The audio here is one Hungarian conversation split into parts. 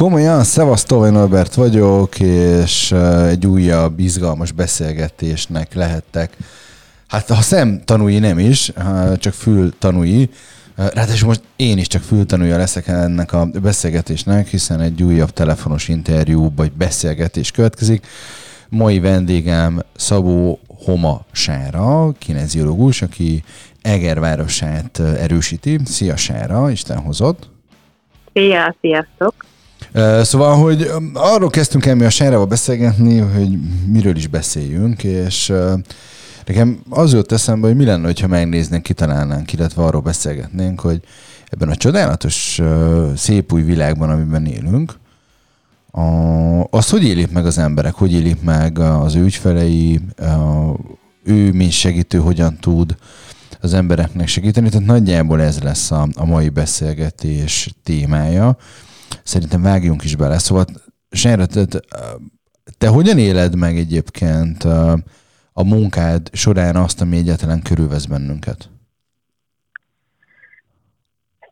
Komolyan, Szevasztó, Norbert vagyok, és egy újabb izgalmas beszélgetésnek lehettek. Hát ha szem tanúi nem is, csak fül tanúi. Ráadásul most én is csak fültanúja leszek ennek a beszélgetésnek, hiszen egy újabb telefonos interjú vagy beszélgetés következik. Mai vendégem Szabó Homa Sára, kineziológus, aki Eger városát erősíti. Szia Sára, Isten hozott! Szia, sziasztok! Szóval, hogy arról kezdtünk el mi a Sárával beszélgetni, hogy miről is beszéljünk, és nekem az jött eszembe, hogy mi lenne, ha megnéznénk, kitalálnánk, illetve arról beszélgetnénk, hogy ebben a csodálatos, szép új világban, amiben élünk, a, azt hogy élik meg az emberek, hogy élik meg az ő ügyfelei, a, ő, mint segítő, hogyan tud az embereknek segíteni. Tehát nagyjából ez lesz a, a mai beszélgetés témája. Szerintem vágjunk is bele. Szóval, Sejre, te, hogyan éled meg egyébként a munkád során azt, ami egyáltalán körülvesz bennünket?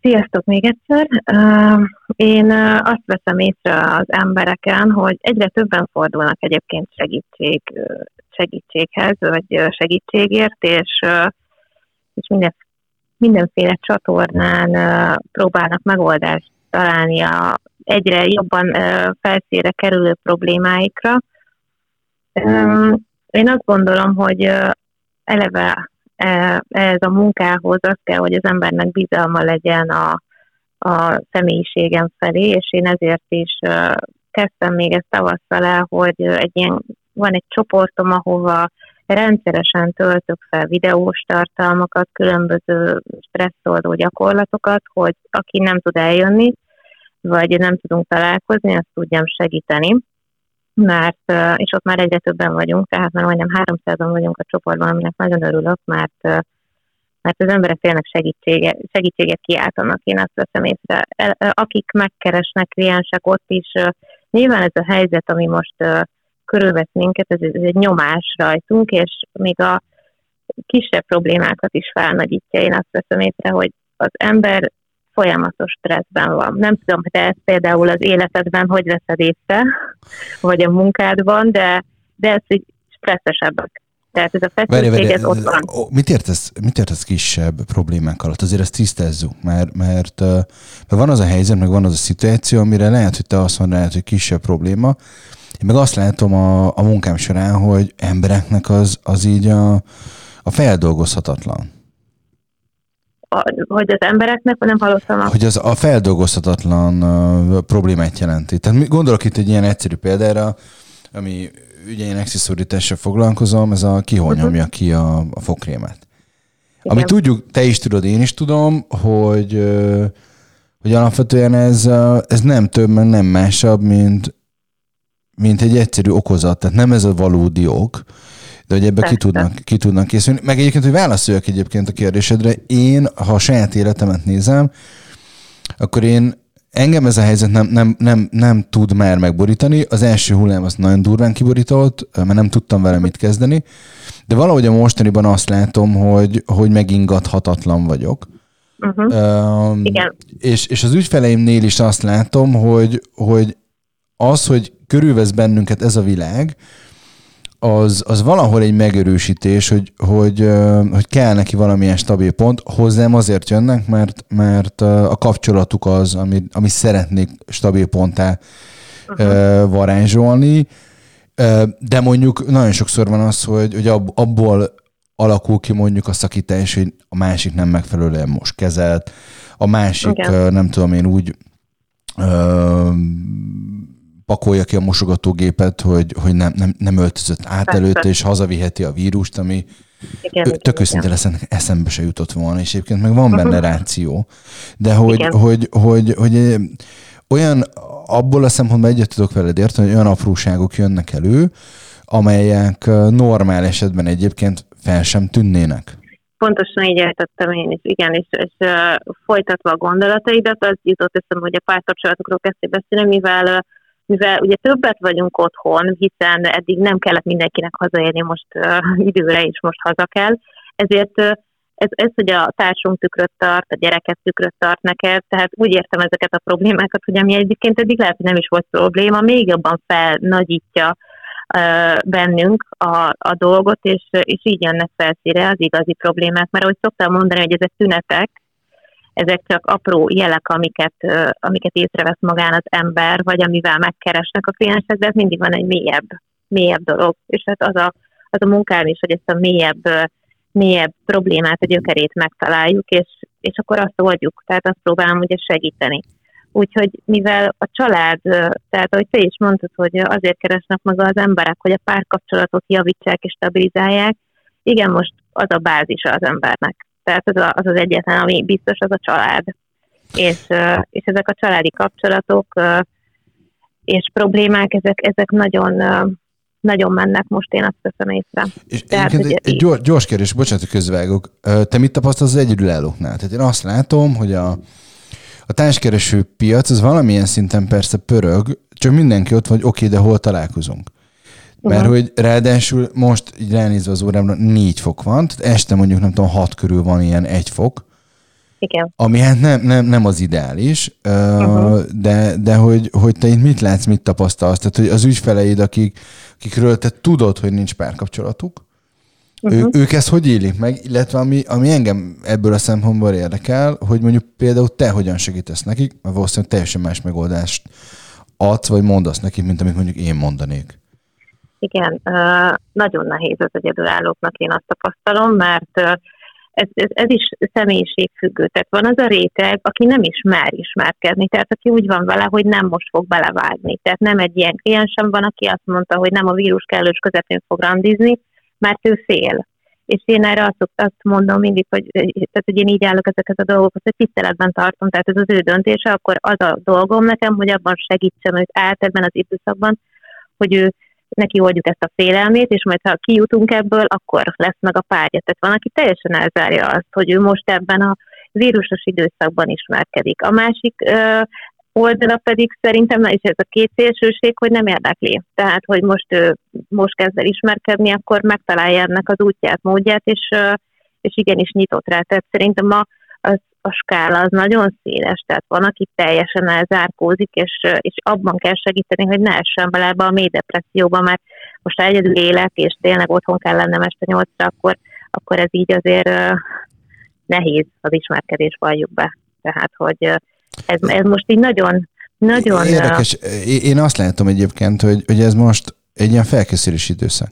Sziasztok még egyszer! Én azt veszem észre az embereken, hogy egyre többen fordulnak egyébként segítség, segítséghez, vagy segítségért, és, és minden, mindenféle csatornán próbálnak megoldást találni a egyre jobban felszére kerülő problémáikra. Én azt gondolom, hogy eleve ez a munkához az kell, hogy az embernek bizalma legyen a, a személyiségem felé, és én ezért is kezdtem még ezt tavasszal el, hogy egy ilyen, van egy csoportom, ahova rendszeresen töltök fel videós tartalmakat, különböző stresszoldó gyakorlatokat, hogy aki nem tud eljönni, vagy nem tudunk találkozni, azt tudjam segíteni, mert, és ott már egyre többen vagyunk, tehát már majdnem 300-an vagyunk a csoportban, aminek nagyon örülök, mert mert az emberek tényleg segítsége, segítséget kiáltanak, én azt veszem észre. Akik megkeresnek kliensek, ott is nyilván ez a helyzet, ami most körülvesz minket, ez, ez egy nyomás rajtunk, és még a kisebb problémákat is felnagyítja. Én azt veszem észre, hogy az ember folyamatos stresszben van. Nem tudom, te ezt például az életedben hogy veszed észre, vagy a munkádban, de, de ez így stresszesebbek. Tehát ez a feszültség, ez ott van. Mit értesz, mit értesz kisebb problémák alatt? Azért ezt tisztázzuk, mert, mert, mert van az a helyzet, meg van az a szituáció, amire lehet, hogy te azt mondod, hogy kisebb probléma, én meg azt látom a, a munkám során, hogy embereknek az, az így a, a feldolgozhatatlan. A, hogy az embereknek, nem hallottam. Hogy az a feldolgozhatatlan uh, problémát jelenti. Tehát gondolok itt egy ilyen egyszerű példára, ami ugye én exiszorítással foglalkozom, ez a kihonyomja uh-huh. ki a, a fokrémet. Igen. Ami tudjuk, te is tudod, én is tudom, hogy, hogy alapvetően ez, ez nem több, meg nem másabb, mint mint egy egyszerű okozat, tehát nem ez a valódi ok, de hogy ebbe ki tudnak, ki tudnak készülni. Meg egyébként, hogy válaszoljak egyébként a kérdésedre, én, ha a saját életemet nézem, akkor én engem ez a helyzet nem, nem, nem, nem tud már megborítani. Az első hullám az nagyon durván kiborított, mert nem tudtam vele mit kezdeni, de valahogy a mostaniban azt látom, hogy, hogy megingathatatlan vagyok. Uh-huh. Um, Igen. És, és az ügyfeleimnél is azt látom, hogy, hogy az, hogy körülvesz bennünket ez a világ, az, az valahol egy megerősítés, hogy, hogy, hogy kell neki valamilyen stabil pont. Hozzám azért jönnek, mert, mert a kapcsolatuk az, ami, ami szeretnék stabil ponttá uh-huh. varázsolni. De mondjuk nagyon sokszor van az, hogy, hogy abból alakul ki mondjuk a szakítás, hogy a másik nem megfelelően most kezelt, a másik, Igen. nem tudom én úgy pakolja ki a mosogatógépet, hogy, hogy nem, nem, nem öltözött át előtte, és hazaviheti a vírust, ami igen, tök őszinte lesz, eszembe se jutott volna, és egyébként meg van benne uh-huh. ráció. De hogy, hogy, hogy, hogy, hogy olyan, abból a szempontból egyet tudok veled érteni, hogy olyan apróságok jönnek elő, amelyek normál esetben egyébként fel sem tűnnének. Pontosan így értettem én is, igen, és, és uh, folytatva a gondolataidat, az jutott eszembe, hogy a párkapcsolatokról kezdtél beszélni, mivel uh, mivel ugye többet vagyunk otthon, hiszen eddig nem kellett mindenkinek hazaérni most uh, időre, és most haza kell, ezért uh, ez, ez, hogy a társunk tükröt tart, a gyereket tükröt tart neked, tehát úgy értem ezeket a problémákat, hogy ami egyébként eddig lehet, hogy nem is volt probléma, még jobban felnagyítja bennünk a, a dolgot, és, és így jönnek felszíre az igazi problémák. Mert ahogy szoktam mondani, hogy ezek tünetek, ezek csak apró jelek, amiket, amiket észrevesz magán az ember, vagy amivel megkeresnek a kliensek, de ez mindig van egy mélyebb, mélyebb dolog. És hát az a, az a munkám is, hogy ezt a mélyebb, mélyebb problémát, a gyökerét megtaláljuk, és, és akkor azt oldjuk. Tehát azt próbálom ugye segíteni. Úgyhogy mivel a család, tehát ahogy te is mondtad, hogy azért keresnek maga az emberek, hogy a párkapcsolatot javítsák és stabilizálják, igen, most az a bázisa az embernek. Tehát az, a, az az egyetlen, ami biztos, az a család. És, és ezek a családi kapcsolatok és problémák, ezek, ezek nagyon, nagyon mennek most, én azt veszem észre. És Tehát, egy, egy gyors, gyors kérdés, bocsánat, hogy közvágok. Te mit tapasztalsz az egyedülállóknál? Tehát én azt látom, hogy a, a társkereső piac az valamilyen szinten persze pörög, csak mindenki ott vagy, oké, de hol találkozunk? Mert uh-huh. hogy ráadásul most így ránézve az órámra négy fok van, tehát este mondjuk nem tudom, hat körül van ilyen egy fok. Igen. Ami hát nem, nem, nem az ideális, uh-huh. de, de hogy, hogy te itt mit látsz, mit tapasztalsz? Tehát, hogy az ügyfeleid, akik, akikről te tudod, hogy nincs párkapcsolatuk, Uh-huh. Ő, ők ezt hogy élik meg, illetve ami, ami engem ebből a szempontból érdekel, hogy mondjuk például te hogyan segítesz nekik, mert valószínűleg teljesen más megoldást adsz, vagy mondasz nekik, mint amit mondjuk én mondanék. Igen, nagyon nehéz az egyedülállóknak, én azt tapasztalom, mert ez, ez, ez is személyiségfüggő. Tehát van az a réteg, aki nem is mer ismerkedni, tehát aki úgy van vele, hogy nem most fog belevágni. Tehát nem egy ilyen kliensem van, aki azt mondta, hogy nem a vírus kellős közepén fog randizni, mert ő fél. És én erre azt, azt mondom mindig, hogy, tehát, hogy én így állok ezeket a dolgokat, hogy tiszteletben tartom, tehát ez az ő döntése, akkor az a dolgom nekem, hogy abban segítsem őt át ebben az időszakban, hogy ő neki oldjuk ezt a félelmét, és majd ha kijutunk ebből, akkor lesz meg a párja. Tehát van, aki teljesen elzárja azt, hogy ő most ebben a vírusos időszakban ismerkedik. A másik oldala pedig szerintem, és ez a két szélsőség, hogy nem érdekli. Tehát, hogy most ő most kezd el ismerkedni, akkor megtalálja ennek az útját, módját, és, és igenis nyitott rá. Tehát szerintem a, az, a skála az nagyon széles, tehát van, aki teljesen elzárkózik, és, és abban kell segíteni, hogy ne essen bele ebbe a mély depresszióba, mert most egyedül élek, és tényleg otthon kell lennem este nyolcra, akkor, akkor ez így azért nehéz az ismerkedés valljuk be. Tehát, hogy ez, ez most így nagyon, nagyon... Érdekes. Én azt látom egyébként, hogy, hogy ez most egy ilyen felkészülési időszak.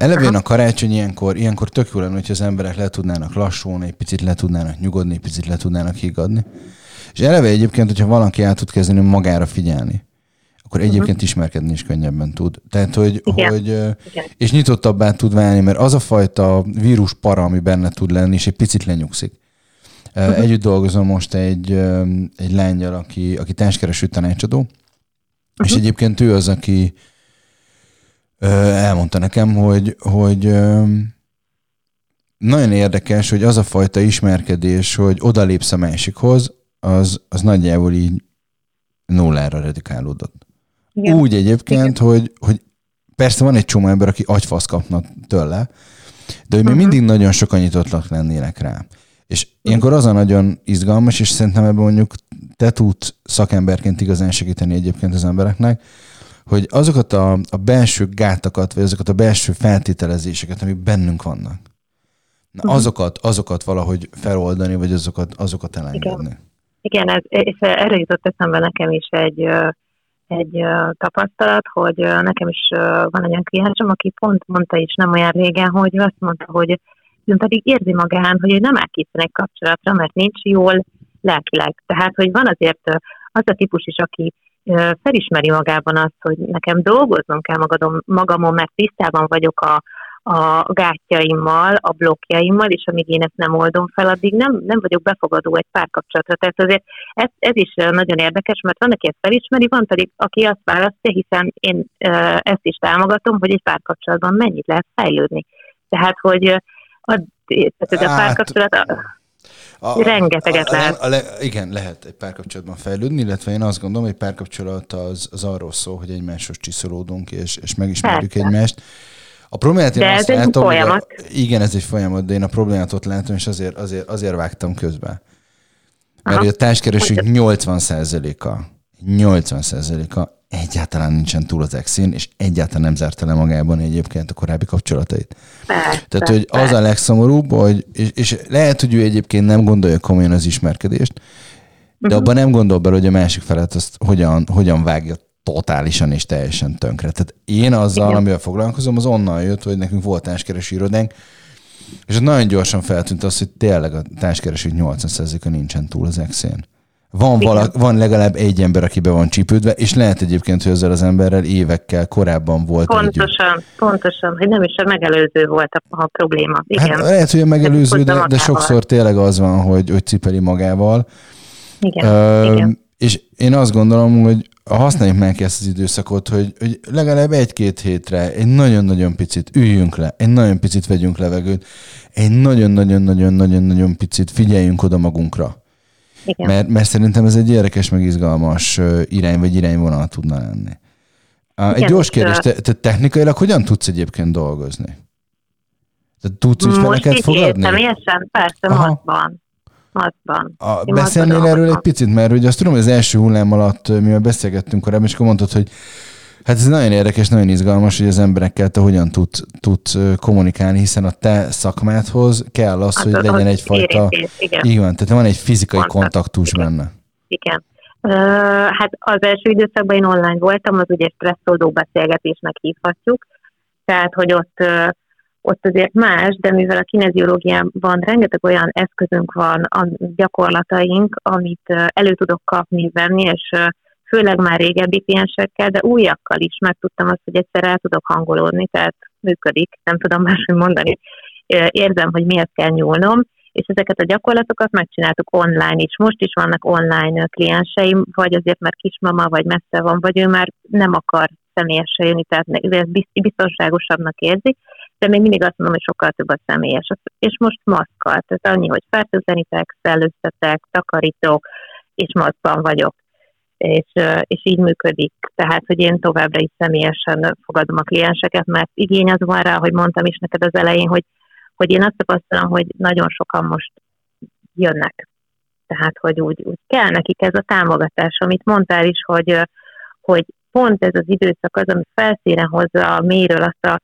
Elevén a karácsony ilyenkor, ilyenkor tök jó lenne, hogy az emberek le tudnának lassulni, egy picit le tudnának nyugodni, egy picit le tudnának higgadni. És eleve egyébként, hogyha valaki el tud kezdeni magára figyelni, akkor egyébként uh-huh. ismerkedni is könnyebben tud. Tehát, hogy, Igen. hogy Igen. és nyitottabbá tud válni, mert az a fajta vírus para, ami benne tud lenni, és egy picit lenyugszik. Uh-huh. Együtt dolgozom most egy, egy lányjal, aki, aki társkereső tanácsadó, uh-huh. és egyébként ő az, aki elmondta nekem, hogy, hogy nagyon érdekes, hogy az a fajta ismerkedés, hogy odalépsz a másikhoz, az, az nagyjából így nullára redikálódott. Igen. Úgy egyébként, Igen. hogy, hogy persze van egy csomó ember, aki agyfasz kapna tőle, de hogy uh-huh. még mindig nagyon sokan nyitottak lennének rá. És ilyenkor az a nagyon izgalmas, és szerintem ebben mondjuk te tudsz szakemberként igazán segíteni egyébként az embereknek, hogy azokat a, a belső gátakat, vagy azokat a belső feltételezéseket, amik bennünk vannak, na, uh-huh. azokat, azokat valahogy feloldani, vagy azokat, azokat elengedni. Igen, Igen ez, és erre jutott eszembe nekem is egy, egy tapasztalat, hogy nekem is van egy olyan kliensem, aki pont mondta is nem olyan régen, hogy azt mondta, hogy ön pedig érzi magán, hogy nem áll egy kapcsolatra, mert nincs jól lelkileg. Tehát, hogy van azért az a típus is, aki felismeri magában azt, hogy nekem dolgoznom kell magadom, magamon, mert tisztában vagyok a, a gátjaimmal, a blokkjaimmal, és amíg én ezt nem oldom fel, addig nem, nem vagyok befogadó egy párkapcsolatra. Tehát azért ez, ez is nagyon érdekes, mert van, aki ezt felismeri, van pedig, aki azt választja, hiszen én ezt is támogatom, hogy egy párkapcsolatban mennyit lehet fejlődni. Tehát, hogy a, tehát ez a hát, párkapcsolat... A, Rengeteget a, a, lehet. A, a, igen, lehet egy párkapcsolatban fejlődni, illetve én azt gondolom, hogy párkapcsolat az, az arról szól, hogy egymáshoz csiszolódunk, és, és megismerjük Persze. egymást. A problémát én De azt ez egy látom, folyamat. A, igen, ez egy folyamat, de én a problémát ott látom, és azért, azért, azért vágtam közbe. Mert Aha. a társkeresők 80%-a, 80%-a egyáltalán nincsen túl az exin, és egyáltalán nem zárta le magában egyébként a korábbi kapcsolatait. Persze, Tehát, hogy az a legszomorúbb, hogy, és, és lehet, hogy ő egyébként nem gondolja komolyan az ismerkedést, de uh-huh. abban nem gondol bele, hogy a másik felet azt hogyan, hogyan vágja totálisan és teljesen tönkre. Tehát én azzal, Igen. amivel foglalkozom, az onnan jött, hogy nekünk volt társkereső irodánk, és ott nagyon gyorsan feltűnt az, hogy tényleg a társkereső 80%-a nincsen túl az exén. Van, vala, van legalább egy ember, aki be van csípődve, és lehet egyébként, hogy ezzel az emberrel évekkel korábban volt Pontosan, együtt. pontosan, hogy nem is a megelőző volt a, a probléma. Hát Igen. Hát lehet, hogy a megelőző, de, de sokszor tényleg az van, hogy, hogy cipeli magával. Igen, uh, Igen. És én azt gondolom, hogy használjuk meg ezt az időszakot, hogy, hogy legalább egy-két hétre egy nagyon-nagyon picit üljünk le, egy nagyon picit vegyünk levegőt, egy nagyon-nagyon-nagyon-nagyon-nagyon picit figyeljünk oda magunkra. Igen. Mert, mert szerintem ez egy érdekes, meg izgalmas irány, vagy irányvonal tudna lenni. Igen, egy gyors kérdés, te, te technikailag hogyan tudsz egyébként dolgozni? Te tudsz ügyfeleket fogadni? Személyesen? Persze, maszkban. Maszkban. A, beszélnél erről egy picit, mert ugye azt tudom, hogy az első hullám alatt, mivel beszélgettünk korábban, és akkor mondtad, hogy Hát ez nagyon érdekes, nagyon izgalmas, hogy az emberekkel te hogyan tud, tud kommunikálni, hiszen a te szakmádhoz kell az, hát, hogy legyen egyfajta... Igen. igen, tehát van egy fizikai Kontakt. kontaktus igen. benne. Igen. Uh, hát az első időszakban én online voltam, az ugye stresszoló beszélgetésnek hívhatjuk, tehát hogy ott, uh, ott azért más, de mivel a kineziológiában rengeteg olyan eszközünk van, a gyakorlataink, amit uh, elő tudok kapni, venni, és főleg már régebbi kliensekkel, de újakkal is megtudtam azt, hogy egyszer el tudok hangolódni, tehát működik, nem tudom máshogy mondani. Érzem, hogy miért kell nyúlnom, és ezeket a gyakorlatokat megcsináltuk online is. Most is vannak online klienseim, vagy azért, mert kismama, vagy messze van, vagy ő már nem akar személyesen jönni, tehát biztonságosabbnak érzi, de még mindig azt mondom, hogy sokkal több a személyes. És most maszkkal, tehát annyi, hogy fertőzenitek, szellőztetek, takarítok, és maszkban vagyok és, és így működik. Tehát, hogy én továbbra is személyesen fogadom a klienseket, mert igény az van rá, hogy mondtam is neked az elején, hogy, hogy én azt tapasztalom, hogy nagyon sokan most jönnek. Tehát, hogy úgy, úgy kell nekik ez a támogatás, amit mondtál is, hogy, hogy pont ez az időszak az, ami felszínen hozza a méről azt a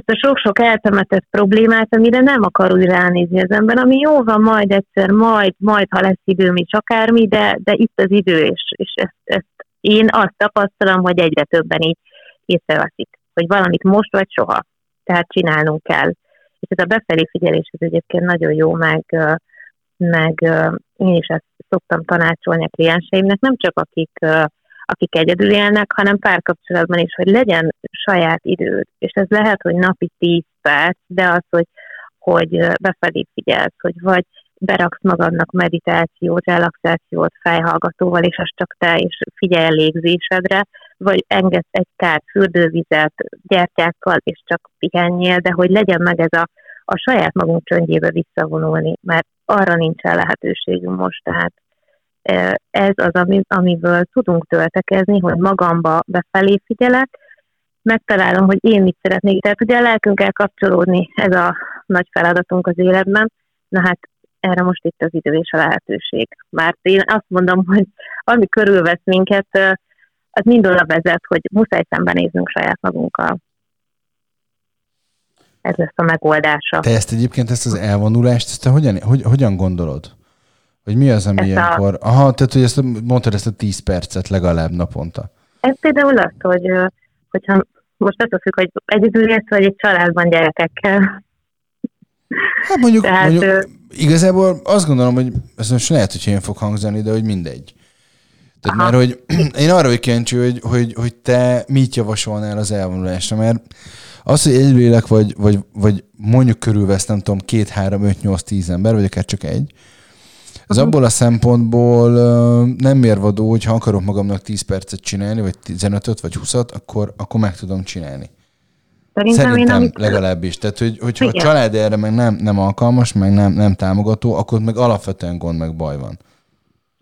ezt a sok-sok eltemetett problémát, amire nem akar úgy ránézni az ember, ami jó van, majd egyszer, majd, majd, ha lesz időm is akármi, de, de itt az idő, és, és ezt, ezt én azt tapasztalom, hogy egyre többen így észreveszik, hogy valamit most vagy soha, tehát csinálnunk kell. És ez a befelé figyelés ez egyébként nagyon jó, meg, meg én is ezt szoktam tanácsolni a klienseimnek, nem csak akik akik egyedül élnek, hanem párkapcsolatban is, hogy legyen saját időd. És ez lehet, hogy napi 10 perc, de az, hogy, hogy befelé figyelsz, hogy vagy beraksz magadnak meditációt, relaxációt fejhallgatóval, és az csak te, és figyelj a légzésedre, vagy engedsz egy kát fürdővizet gyertyákkal, és csak pihenjél, de hogy legyen meg ez a, a saját magunk csöndjébe visszavonulni, mert arra nincsen lehetőségünk most, tehát ez az, amiből tudunk töltekezni, hogy magamba befelé figyelek, megtalálom, hogy én mit szeretnék. Tehát ugye a lelkünkkel kapcsolódni, ez a nagy feladatunk az életben, na hát erre most itt az idő és a lehetőség. Mert én azt mondom, hogy ami körülvesz minket, az mind oda vezet, hogy muszáj szembenéznünk saját magunkkal. Ez lesz a megoldása. Te ezt egyébként, ezt az elvonulást, ezt te hogyan, hogy, hogyan gondolod? Hogy mi az, ami ezt ilyenkor... A... Aha, tehát hogy ezt mondtad ezt a 10 percet legalább naponta. Ez például az, hogy hogyha most attól függ, hogy egyedül élsz, vagy egy családban gyerekekkel. Hát mondjuk, Tehát, mondjuk igazából azt gondolom, hogy ez most lehet, hogy ilyen fog hangzani, de hogy mindegy. Tehát Aha. mert hogy én arra vagyok kíváncsi, hogy, hogy, hogy te mit javasolnál az elvonulásra, mert az, hogy egy lélek vagy, vagy, vagy mondjuk körülvesz, nem tudom, két, három, öt, nyolc, tíz ember, vagy akár csak egy, az abból a szempontból nem mérvadó, hogy ha akarok magamnak 10 percet csinálni, vagy 15-öt, vagy 20-at, akkor, akkor meg tudom csinálni. Szerintem, Szerintem én, amit... legalábbis. Tehát, hogy, hogyha Igen. a család erre meg nem, nem alkalmas, meg nem, nem támogató, akkor meg alapvetően gond, meg baj van.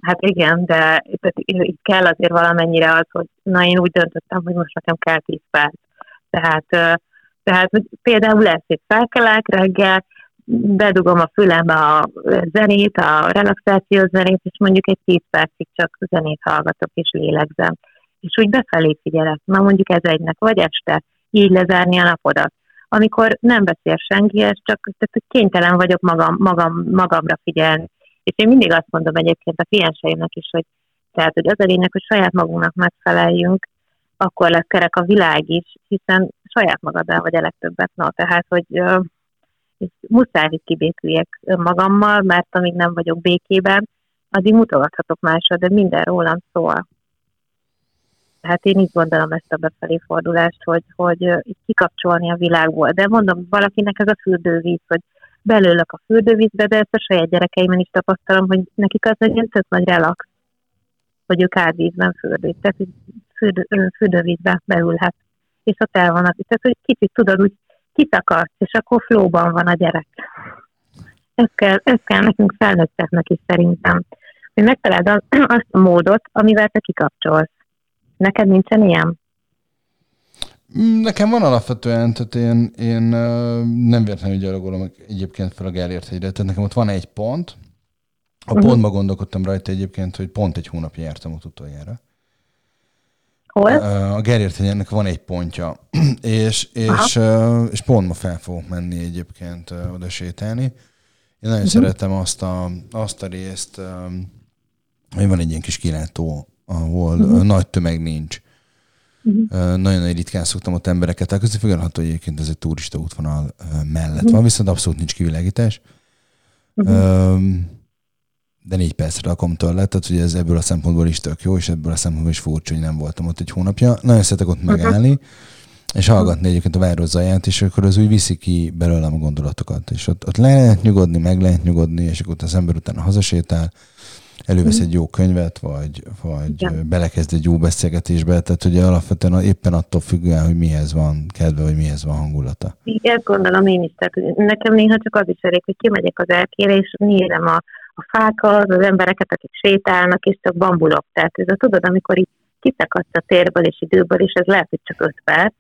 Hát igen, de itt kell azért valamennyire az, hogy na én úgy döntöttem, hogy most nekem kell 10 perc. Tehát Tehát, hogy például lesz, hogy felkelek reggel, bedugom a fülembe a zenét, a relaxációs zenét, és mondjuk egy 10 percig csak zenét hallgatok és lélegzem. És úgy befelé figyelek, na mondjuk ez egynek, vagy este, így lezárni a napodat. Amikor nem beszél senki, ez csak tehát kénytelen vagyok magam, magam, magamra figyelni. És én mindig azt mondom egyébként a klienseimnek is, hogy tehát, hogy az a lényeg, hogy saját magunknak megfeleljünk, akkor lesz kerek a világ is, hiszen saját magaddal vagy a legtöbbet. Na, tehát, hogy uh, muszáj, hogy kibéküljek magammal, mert amíg nem vagyok békében, addig mutogathatok másra, de minden rólam szól. Tehát én így gondolom ezt a befelé fordulást, hogy, hogy kikapcsolni a világból. De mondom, valakinek ez a fürdővíz, hogy belőlök a fürdővízbe, de ezt a saját gyerekeimen is tapasztalom, hogy nekik az egy tök nagy relax, hogy ők átvízben fürdik. Tehát, fürdő, fürdővízbe beülhet, és ott el vannak. Tehát, hogy kicsit tudod, úgy kitakarsz, és akkor flóban van a gyerek. Ez kell, ez kell nekünk felnőtteknek is szerintem. Hogy megtaláld azt a módot, amivel te kikapcsolsz. Neked nincsen ilyen? Mm, nekem van alapvetően, tehát én, én nem véletlenül gyalogolom egyébként fel a Gellért hegyre, tehát nekem ott van egy pont, a uh-huh. pontban gondolkodtam rajta egyébként, hogy pont egy hónapja jártam ott utoljára. Hol? A Gellért hegynek van egy pontja, és, és, és pont ma fel fogok menni egyébként oda sétálni. Én nagyon uh-huh. szeretem azt a, azt a részt, hogy van egy ilyen kis kilátó, ahol uh-huh. nagy tömeg nincs Uh-huh. Nagyon-nagyon ritkán szoktam ott embereket elközni, függetlenül, hogy egyébként ez egy turista útvonal mellett uh-huh. van, viszont abszolút nincs kivilágítás. Uh-huh. De négy percre rakom tőle, tehát hogy ez ebből a szempontból is tök jó, és ebből a szempontból is furcsa, hogy nem voltam ott egy hónapja. Nagyon szeretek ott megállni, uh-huh. és hallgatni egyébként a város zaját, és akkor az úgy viszi ki belőlem a gondolatokat. És ott, ott le lehet nyugodni, meg lehet nyugodni, és akkor az ember utána hazasétál, elővesz egy jó könyvet, vagy, vagy Igen. belekezd egy jó beszélgetésbe, tehát ugye alapvetően éppen attól függően, hogy mihez van kedve, vagy mihez van hangulata. Ezt gondolom én is, tehát nekem néha csak az is elég, hogy kimegyek az elkére, és nézem a, a fákat, az embereket, akik sétálnak, és csak bambulok. Tehát ez a tudod, amikor így kiszakadsz a térből és időből, és ez lehet, hogy csak öt perc,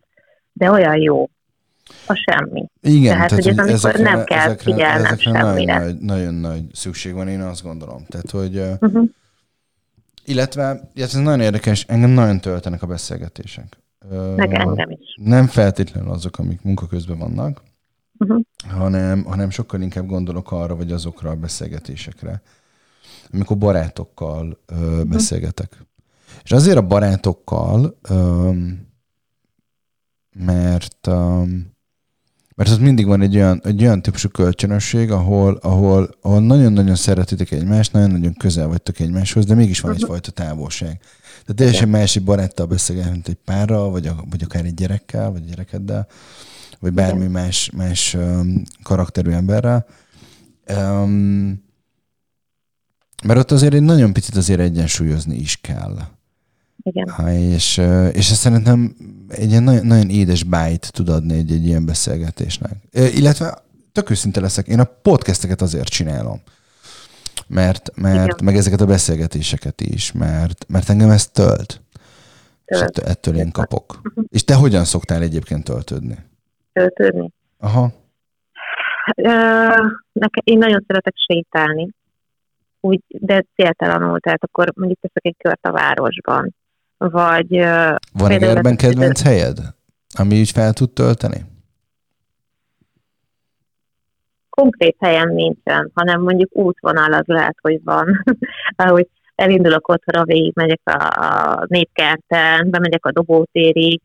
de olyan jó a semmi. Igen, tehát, tehát hogy ez ezekre, nem kell ezekre, figyelnem ezekre semmire. Nagyon nagy, nagyon nagy szükség van, én azt gondolom. Tehát, hogy uh-huh. illetve, illetve ez nagyon érdekes, engem nagyon töltenek a beszélgetések. Meg engem is. Nem feltétlenül azok, amik munka közben vannak, uh-huh. hanem, hanem sokkal inkább gondolok arra, vagy azokra a beszélgetésekre, amikor barátokkal ö, uh-huh. beszélgetek. És azért a barátokkal, ö, mert um, mert ott mindig van egy olyan, egy olyan típusú kölcsönösség, ahol, ahol, ahol nagyon-nagyon szeretitek egymást, nagyon-nagyon közel vagytok egymáshoz, de mégis van uh-huh. egyfajta távolság. Tehát teljesen másik baráttal beszélgetni, mint egy párral, vagy, vagy akár egy gyerekkel, vagy gyerekeddel, vagy bármi Igen. más, más um, karakterű emberrel. Um, mert ott azért egy nagyon picit azért egyensúlyozni is kell. Igen. Ha, és, és ezt szerintem egy ilyen nagyon, nagyon édes bájt tud adni egy, egy ilyen beszélgetésnek. Illetve tök őszinte leszek, én a podcasteket azért csinálom. Mert, mert meg ezeket a beszélgetéseket is, mert, mert engem ez tölt. tölt. És ettől, ettől én kapok. Uh-huh. És te hogyan szoktál egyébként töltődni? Töltődni? Aha. Nekem, én nagyon szeretek sétálni, úgy, de céltalanul, tehát akkor mondjuk teszek egy kört a városban, vagy... Van egy kedvenc helyed, ami így fel tud tölteni? Konkrét helyen nincsen, hanem mondjuk útvonal az lehet, hogy van. Ahogy elindulok otthonra, végig megyek a, a népkerten, bemegyek a dobótérig,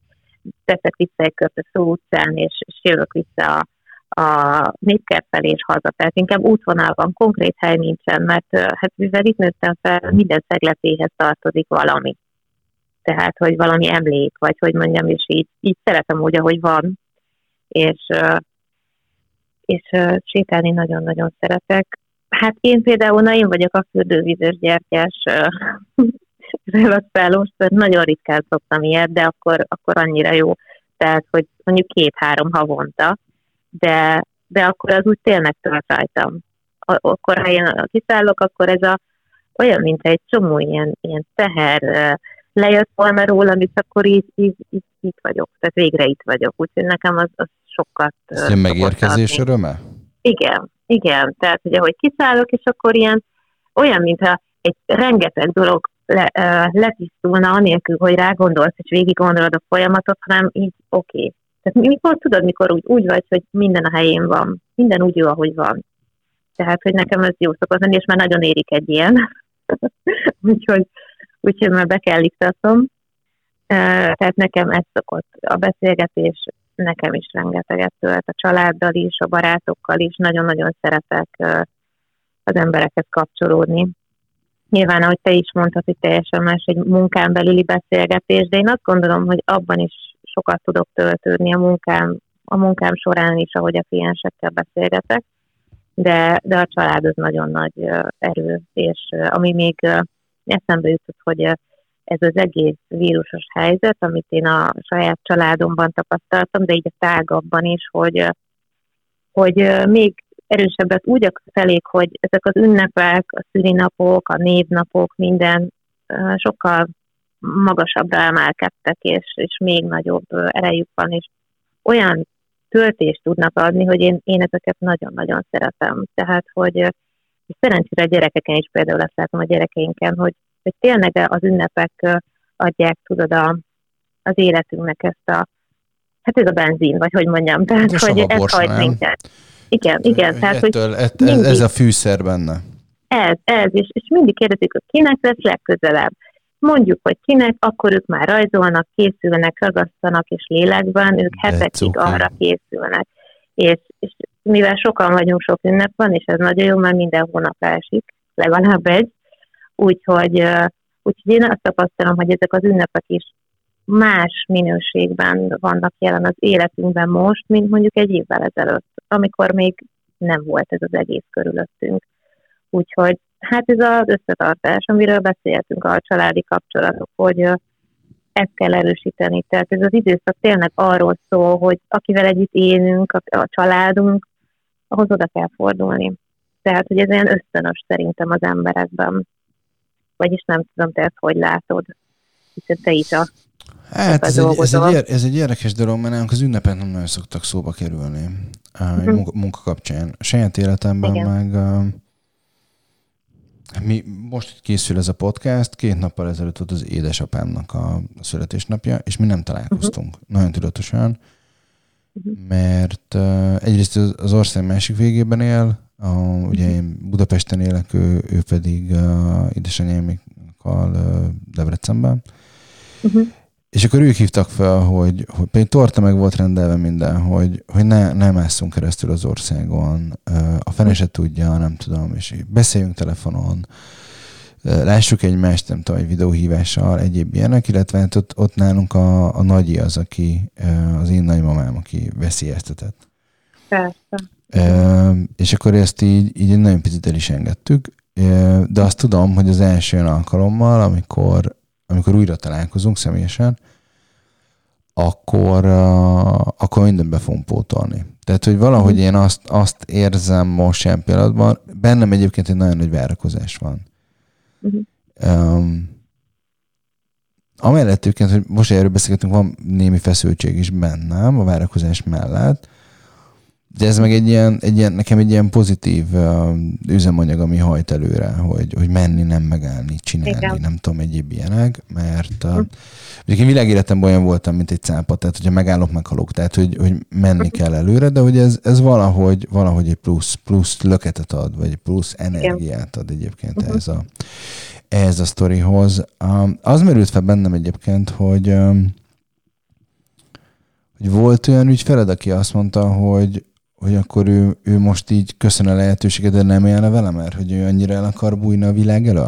teszek vissza egy kört a szó utcán, és, és jövök vissza a, a népkert felé és haza. Tehát inkább útvonalban konkrét hely nincsen, mert hát mivel itt nőttem fel, minden szegletéhez tartozik valami tehát hogy valami emlék, vagy hogy mondjam, és így, így szeretem úgy, ahogy van, és, és sétálni nagyon-nagyon szeretek. Hát én például, na én vagyok a fürdővízes gyertyás relaxálós, nagyon ritkán szoktam ilyet, de akkor, akkor annyira jó, tehát, hogy mondjuk két-három havonta, de, de akkor az úgy tényleg tölt rajtam. Akkor, ha én kiszállok, akkor ez a olyan, mint egy csomó ilyen, ilyen teher, lejött volna rólam, és akkor így, így, így itt vagyok, tehát végre itt vagyok. Úgyhogy nekem az, az sokat... Ez megérkezés öröme? Igen, igen. Tehát hogy kiszállok, és akkor ilyen olyan, mintha egy rengeteg dolog le, letisztulna, anélkül, hogy rá gondolsz, és végig gondolod a folyamatot, hanem így oké. Okay. Tehát mikor tudod, mikor úgy, úgy vagy, hogy minden a helyén van. Minden úgy jó, ahogy van. Tehát, hogy nekem ez jó szokott lenni, és már nagyon érik egy ilyen. úgyhogy, úgyhogy már be kell iktatom. Tehát nekem ez szokott a beszélgetés, nekem is rengeteget tölt, a családdal is, a barátokkal is, nagyon-nagyon szeretek az emberekhez kapcsolódni. Nyilván, ahogy te is mondtad, hogy teljesen más egy munkán belüli beszélgetés, de én azt gondolom, hogy abban is sokat tudok töltődni a munkám, a munkám során is, ahogy a kliensekkel beszélgetek, de, de a család az nagyon nagy erő, és ami még eszembe jutott, hogy ez az egész vírusos helyzet, amit én a saját családomban tapasztaltam, de így a tágabban is, hogy, hogy még erősebbet úgy felék, hogy ezek az ünnepek, a szülinapok, a névnapok, minden sokkal magasabbra emelkedtek, és, és még nagyobb erejük van, és olyan töltést tudnak adni, hogy én, én ezeket nagyon-nagyon szeretem. Tehát, hogy és szerencsére a gyerekeken is például azt látom a gyerekeinken, hogy, hogy tényleg az ünnepek adják, tudod, a, az életünknek ezt a, hát ez a benzin, vagy hogy mondjam, tehát, Most hogy ez hajt minket. Igen, igen. Tehát, Ettől, hogy ett, mindig, ez a fűszer benne. Ez, ez, és, és mindig kérdezik, hogy kinek lesz legközelebb. Mondjuk, hogy kinek, akkor ők már rajzolnak, készülnek, ragasztanak, és lélekben, ők hetekig arra készülnek. És, és mivel sokan vagyunk, sok ünnep van, és ez nagyon jó, mert minden hónap esik, legalább egy, úgyhogy, úgyhogy én azt tapasztalom, hogy ezek az ünnepek is más minőségben vannak jelen az életünkben most, mint mondjuk egy évvel ezelőtt, amikor még nem volt ez az egész körülöttünk. Úgyhogy hát ez az összetartás, amiről beszéltünk a családi kapcsolatok, hogy ezt kell erősíteni. Tehát ez az időszak tényleg arról szól, hogy akivel együtt élünk, a, a családunk, ahhoz oda kell fordulni. Tehát, hogy ez olyan ösztönös szerintem az emberekben. Vagyis nem tudom, te ezt hogy látod, hiszen te is a Hát ez egy, ez, egy, ez egy érdekes dolog, mert nálunk az ünnepek nem nagyon szoktak szóba kerülni uh-huh. munka, munka kapcsán. A saját életemben Igen. meg uh, mi, most készül ez a podcast, két nappal ezelőtt volt az édesapámnak a, születésnapja, és mi nem találkoztunk. Uh-huh. Nagyon tudatosan, uh-huh. mert uh, egyrészt az ország másik végében él, a, ugye én Budapesten élek, ő, ő pedig uh, édesanyámékkal uh, Debrecenben. Uh-huh. És akkor ők hívtak fel, hogy, hogy például torta meg volt rendelve minden, hogy, hogy ne, ne másszunk keresztül az országon, a fene se tudja, nem tudom, és beszéljünk telefonon, lássuk egymást, nem tudom, egy videóhívással, egyéb ilyenek, illetve hát ott, ott nálunk a, a nagyi az, aki, az én nagymamám, aki veszélyeztetett. Persze. és akkor ezt így, így nagyon picit el is engedtük, de azt tudom, hogy az első alkalommal, amikor amikor újra találkozunk személyesen, akkor, uh, akkor mindent be fogunk pótolni. Tehát, hogy valahogy én azt, azt érzem most ilyen pillanatban, bennem egyébként egy nagyon nagy várakozás van. Uh-huh. Um, amellett egyébként, hogy most erről beszélgetünk, van némi feszültség is bennem a várakozás mellett, de ez meg egy ilyen, egy ilyen, nekem egy ilyen pozitív uh, üzemanyag, ami hajt előre, hogy, hogy menni, nem megállni, csinálni, Igen. nem tudom, egyéb ilyenek, mert uh, én világéletemben olyan voltam, mint egy cápa, tehát hogyha megállok, meghalok, tehát hogy, hogy menni hm. kell előre, de hogy ez, ez valahogy, valahogy egy plusz, plusz löketet ad, vagy plusz energiát ad egyébként uh-huh. ez a, ehhez a sztorihoz. Um, az merült fel bennem egyébként, hogy um, hogy volt olyan ügyfeled, aki azt mondta, hogy, hogy akkor ő, ő most így köszön a lehetőséget, de nem élne vele, mert hogy ő annyira el akar bújni a világ elő?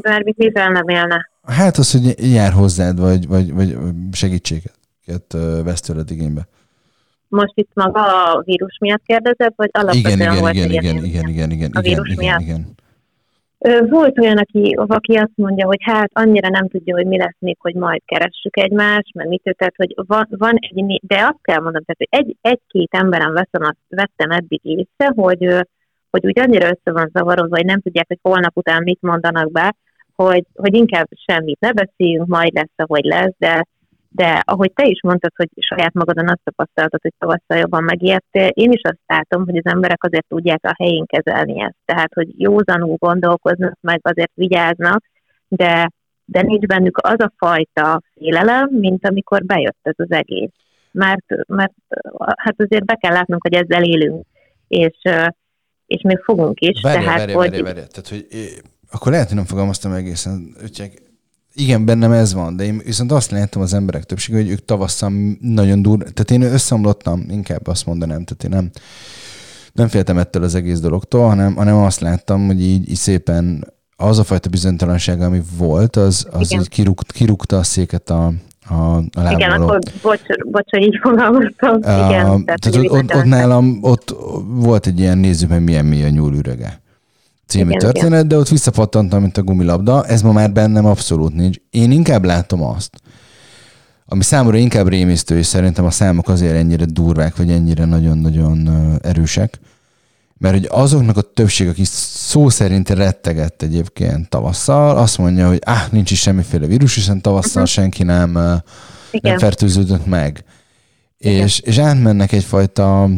Mert mit mivel nem élne? Hát az, hogy jár hozzád, vagy, vagy, vagy segítséget vesz tőled igénybe. Most itt maga a vírus miatt kérdezed, vagy alapvetően igen, igen, volt igen, igen, igen, igen, igen, a vírus igen, miatt? igen, igen. Volt olyan, aki, aki azt mondja, hogy hát annyira nem tudja, hogy mi lesz még, hogy majd keressük egymást, mert mit tehát, hogy van, van egy, de azt kell mondanom, tehát, hogy egy, egy-két emberen veszem, azt, vettem eddig észre, hogy, hogy úgy annyira össze van zavarodva, hogy nem tudják, hogy holnap után mit mondanak be, hogy, hogy inkább semmit ne beszéljünk, majd lesz, ahogy lesz, de, De ahogy te is mondtad, hogy saját magadon azt tapasztaltad, hogy tavasszal jobban megijedtél, én is azt látom, hogy az emberek azért tudják a helyén kezelni ezt. Tehát, hogy józanul gondolkoznak, meg azért vigyáznak, de, de nincs bennük az a fajta félelem, mint amikor bejött ez az egész. Mert, mert hát azért be kell látnunk, hogy ezzel élünk, és, és még fogunk is. Várj, tehát, várj, hogy... várj, várj. Tehát, hogy akkor lehet, hogy nem fogalmaztam egészen, Úgyhogy igen, bennem ez van, de én viszont azt láttam az emberek többsége, hogy ők tavasszal nagyon dur, tehát én összeomlottam, inkább azt mondanám, tehát én nem, nem féltem ettől az egész dologtól, hanem, hanem azt láttam, hogy így, így szépen az a fajta bizonytalanság, ami volt, az, az így kirúgt, kirúgta a széket a, a, a. Igen, akkor bocs, bocs, hogy így fogalmaztam. Uh, Igen, tehát, tehát ott, ott, nálam ott volt egy ilyen nézzük meg milyen mély a nyúl ürege című igen, történet, igen. de ott visszapattantam, mint a gumilabda. Ez ma már bennem abszolút nincs. Én inkább látom azt, ami számomra inkább rémisztő, és szerintem a számok azért ennyire durvák, vagy ennyire nagyon-nagyon erősek, mert hogy azoknak a többség, aki szó szerint rettegett egyébként tavasszal, azt mondja, hogy ah, nincs is semmiféle vírus, hiszen tavasszal uh-huh. senki nem, nem fertőződött meg. És, és átmennek egyfajta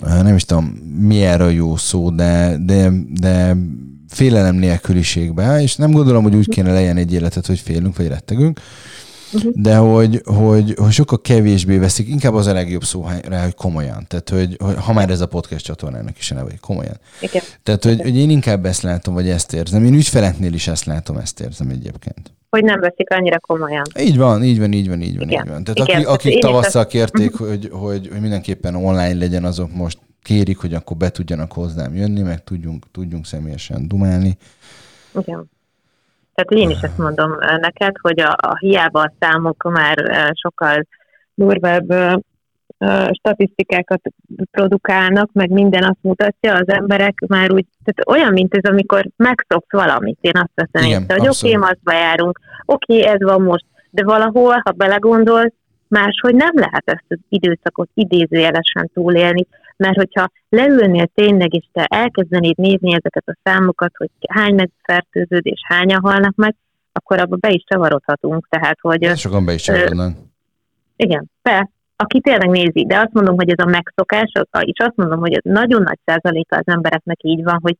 nem is tudom, mi a jó szó, de, de, de félelem nélküliségbe, és nem gondolom, hogy úgy kéne legyen egy életet, hogy félünk, vagy rettegünk, uh-huh. de hogy, hogy, hogy sokkal kevésbé veszik, inkább az a legjobb szó rá, hogy komolyan. Tehát, hogy, hogy ha már ez a podcast csatornának is a neve, komolyan. Igen. Tehát, hogy, hogy én inkább ezt látom, vagy ezt érzem. Én ügyfeleknél is ezt látom, ezt érzem egyébként hogy nem veszik annyira komolyan. Így van, így van, így van, így van. Igen. Így van. Tehát Igen. Akik, akik tavasszal kérték, hogy, hogy, hogy mindenképpen online legyen, azok most kérik, hogy akkor be tudjanak hozzám jönni, meg tudjunk, tudjunk személyesen dumálni. Igen. Tehát én is ezt mondom neked, hogy a, a hiába a számok már sokkal durvább statisztikákat produkálnak, meg minden azt mutatja, az emberek már úgy, tehát olyan, mint ez, amikor megszoksz valamit, én azt veszem Igen, észre, hogy oké, okay, azba járunk, oké, okay, ez van most, de valahol, ha belegondolsz, máshogy nem lehet ezt az időszakot idézőjelesen túlélni, mert hogyha leülnél tényleg, és te elkezdenéd nézni ezeket a számokat, hogy hány megfertőződés, hányan halnak meg, akkor abba be is csavarodhatunk. Tehát, hogy, Sokan be is csavarodnak. Igen, be, aki tényleg nézi, de azt mondom, hogy ez a megszokás, és azt mondom, hogy nagyon nagy százaléka az embereknek így van, hogy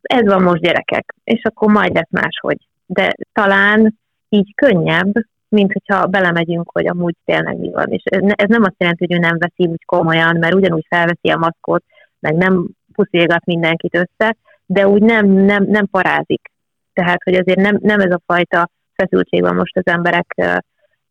ez van most gyerekek, és akkor majd lesz máshogy. De talán így könnyebb, mint hogyha belemegyünk, hogy amúgy tényleg mi van. És ez nem azt jelenti, hogy ő nem veszi úgy komolyan, mert ugyanúgy felveszi a maszkot, meg nem puszilgat mindenkit össze, de úgy nem, nem, nem parázik. Tehát, hogy azért nem, nem ez a fajta feszültség van most az emberek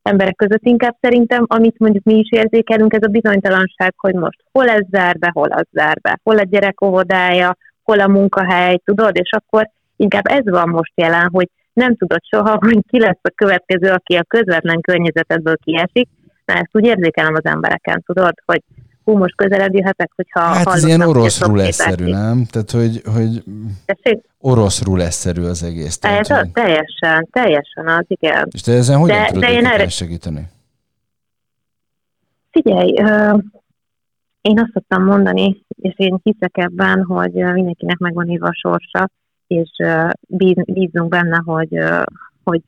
emberek között. Inkább szerintem, amit mondjuk mi is érzékelünk, ez a bizonytalanság, hogy most hol ez zár be, hol az zár be, hol a gyerek óvodája, hol a munkahely, tudod, és akkor inkább ez van most jelen, hogy nem tudod soha, hogy ki lesz a következő, aki a közvetlen környezetedből kiesik, Na, ezt úgy érzékelem az embereken, tudod, hogy hú, most közelebb jöhetek, hogyha Hát ez ilyen orosz rulesszerű, nem? Tehát, hogy, hogy orosz rulesszerű az egész. Tehát, hogy... Teljesen, teljesen az, igen. És te ezen hogyan de, tudod de én erre... segíteni? Figyelj, uh, én azt szoktam mondani, és én hiszek ebben, hogy mindenkinek megvan írva a sorsa, és uh, bíz, bízunk benne, hogy, uh, hogy,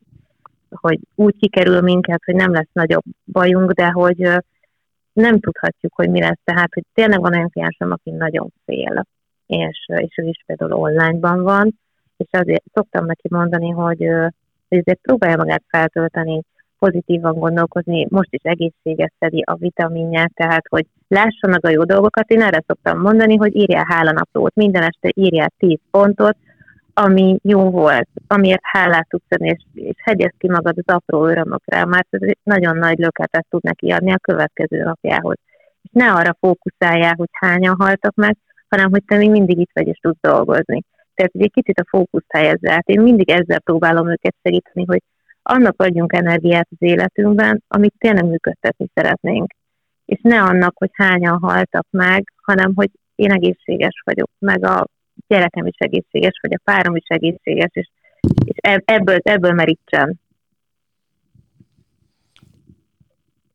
hogy úgy kikerül minket, hogy nem lesz nagyobb bajunk, de hogy nem tudhatjuk, hogy mi lesz. Tehát, hogy tényleg van olyan kliensem, aki nagyon fél, és, és ő is például online-ban van, és azért szoktam neki mondani, hogy, hogy ezért próbálja magát feltölteni, pozitívan gondolkozni, most is egészséges szedi a vitaminját, tehát hogy lássa meg a jó dolgokat. Én erre szoktam mondani, hogy írjál hálanaplót, minden este írjál 10 pontot, ami jó volt, amiért hálát tudsz adni, és, és hegyez ki magad az apró örömökre, mert ez nagyon nagy löketet tud neki adni a következő napjához. És ne arra fókuszáljál, hogy hányan haltak meg, hanem hogy te még mindig itt vagy és tudsz dolgozni. Tehát egy kicsit a fókuszt helyezze át. Én mindig ezzel próbálom őket segíteni, hogy annak adjunk energiát az életünkben, amit tényleg működtetni szeretnénk. És ne annak, hogy hányan haltak meg, hanem hogy én egészséges vagyok, meg a gyerekem is egészséges, vagy a párom is egészséges, és, és ebből, ebből merítsen.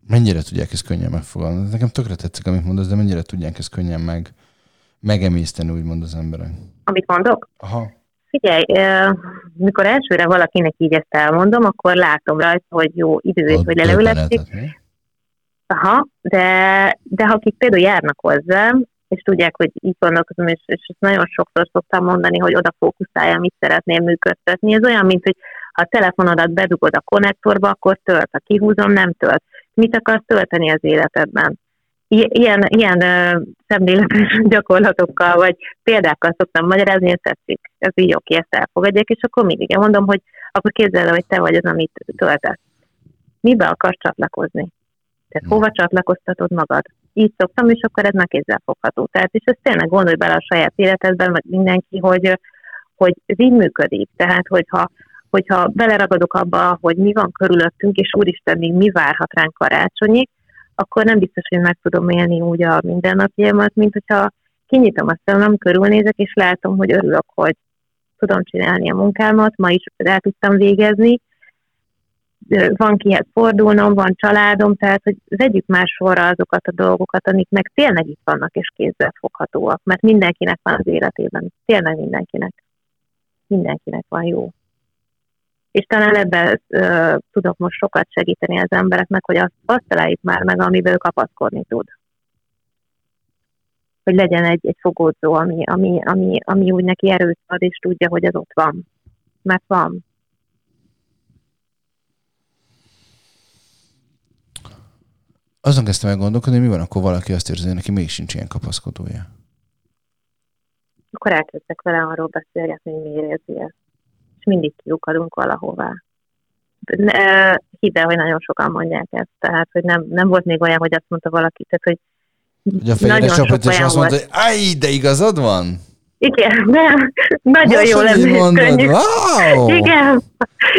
Mennyire tudják ezt könnyen megfogalmazni? Nekem tökre tetszik, amit mondasz, de mennyire tudják ezt könnyen meg, megemészteni, úgymond az emberek? Amit mondok? Aha. Figyelj, mikor elsőre valakinek így ezt elmondom, akkor látom rajta, hogy jó idő, hogy leleületszik. Aha, de, de akik például járnak hozzám, és tudják, hogy így gondolkozom, és, és ezt nagyon sokszor szoktam mondani, hogy oda fókuszálja, mit szeretném működtetni. Ez olyan, mint hogy ha a telefonodat bedugod a konnektorba, akkor tölt, ha kihúzom, nem tölt. Mit akarsz tölteni az életedben? ilyen, ilyen szemléletes gyakorlatokkal, vagy példákkal szoktam magyarázni, hogy tetszik. Ez így oké, ezt elfogadják, és akkor mindig mondom, hogy akkor képzeld el, hogy te vagy az, amit töltesz. Mibe akarsz csatlakozni? Tehát hova csatlakoztatod magad? Így szoktam, és akkor ez már fogható. Tehát, és ezt tényleg gondolj bele a saját életedben, meg mindenki, hogy, hogy ez így működik. Tehát, hogyha, hogyha beleragadok abba, hogy mi van körülöttünk, és úristen, még mi várhat ránk karácsonyig, akkor nem biztos, hogy meg tudom élni úgy a mindennapjaimat, mint hogyha kinyitom a szemem, körülnézek, és látom, hogy örülök, hogy tudom csinálni a munkámat, ma is el tudtam végezni, van kihez fordulnom, van családom, tehát hogy vegyük már sorra azokat a dolgokat, amik meg tényleg itt vannak és kézzel foghatóak, mert mindenkinek van az életében, tényleg mindenkinek. Mindenkinek van jó és talán ebben uh, tudok most sokat segíteni az embereknek, hogy azt, azt találjuk már meg, amiből kapaszkodni tud. Hogy legyen egy, egy fogódzó, ami, ami, ami, ami úgy neki erőt ad, és tudja, hogy ez ott van. Mert van. Azon kezdtem el gondolkodni, hogy mi van, akkor valaki azt érzi, hogy neki még sincs ilyen kapaszkodója. Akkor elkezdtek vele arról beszélgetni, hogy miért érzi ezt és mindig kiukadunk valahová. Hidd el, hogy nagyon sokan mondják ezt, tehát hogy nem, nem volt még olyan, hogy azt mondta valaki, tehát hogy hogy a fejére csapott, és azt mondta, hogy áj, de igazad van? Igen, nem, nagyon Most jó lenne, könnyű. Wow. Igen,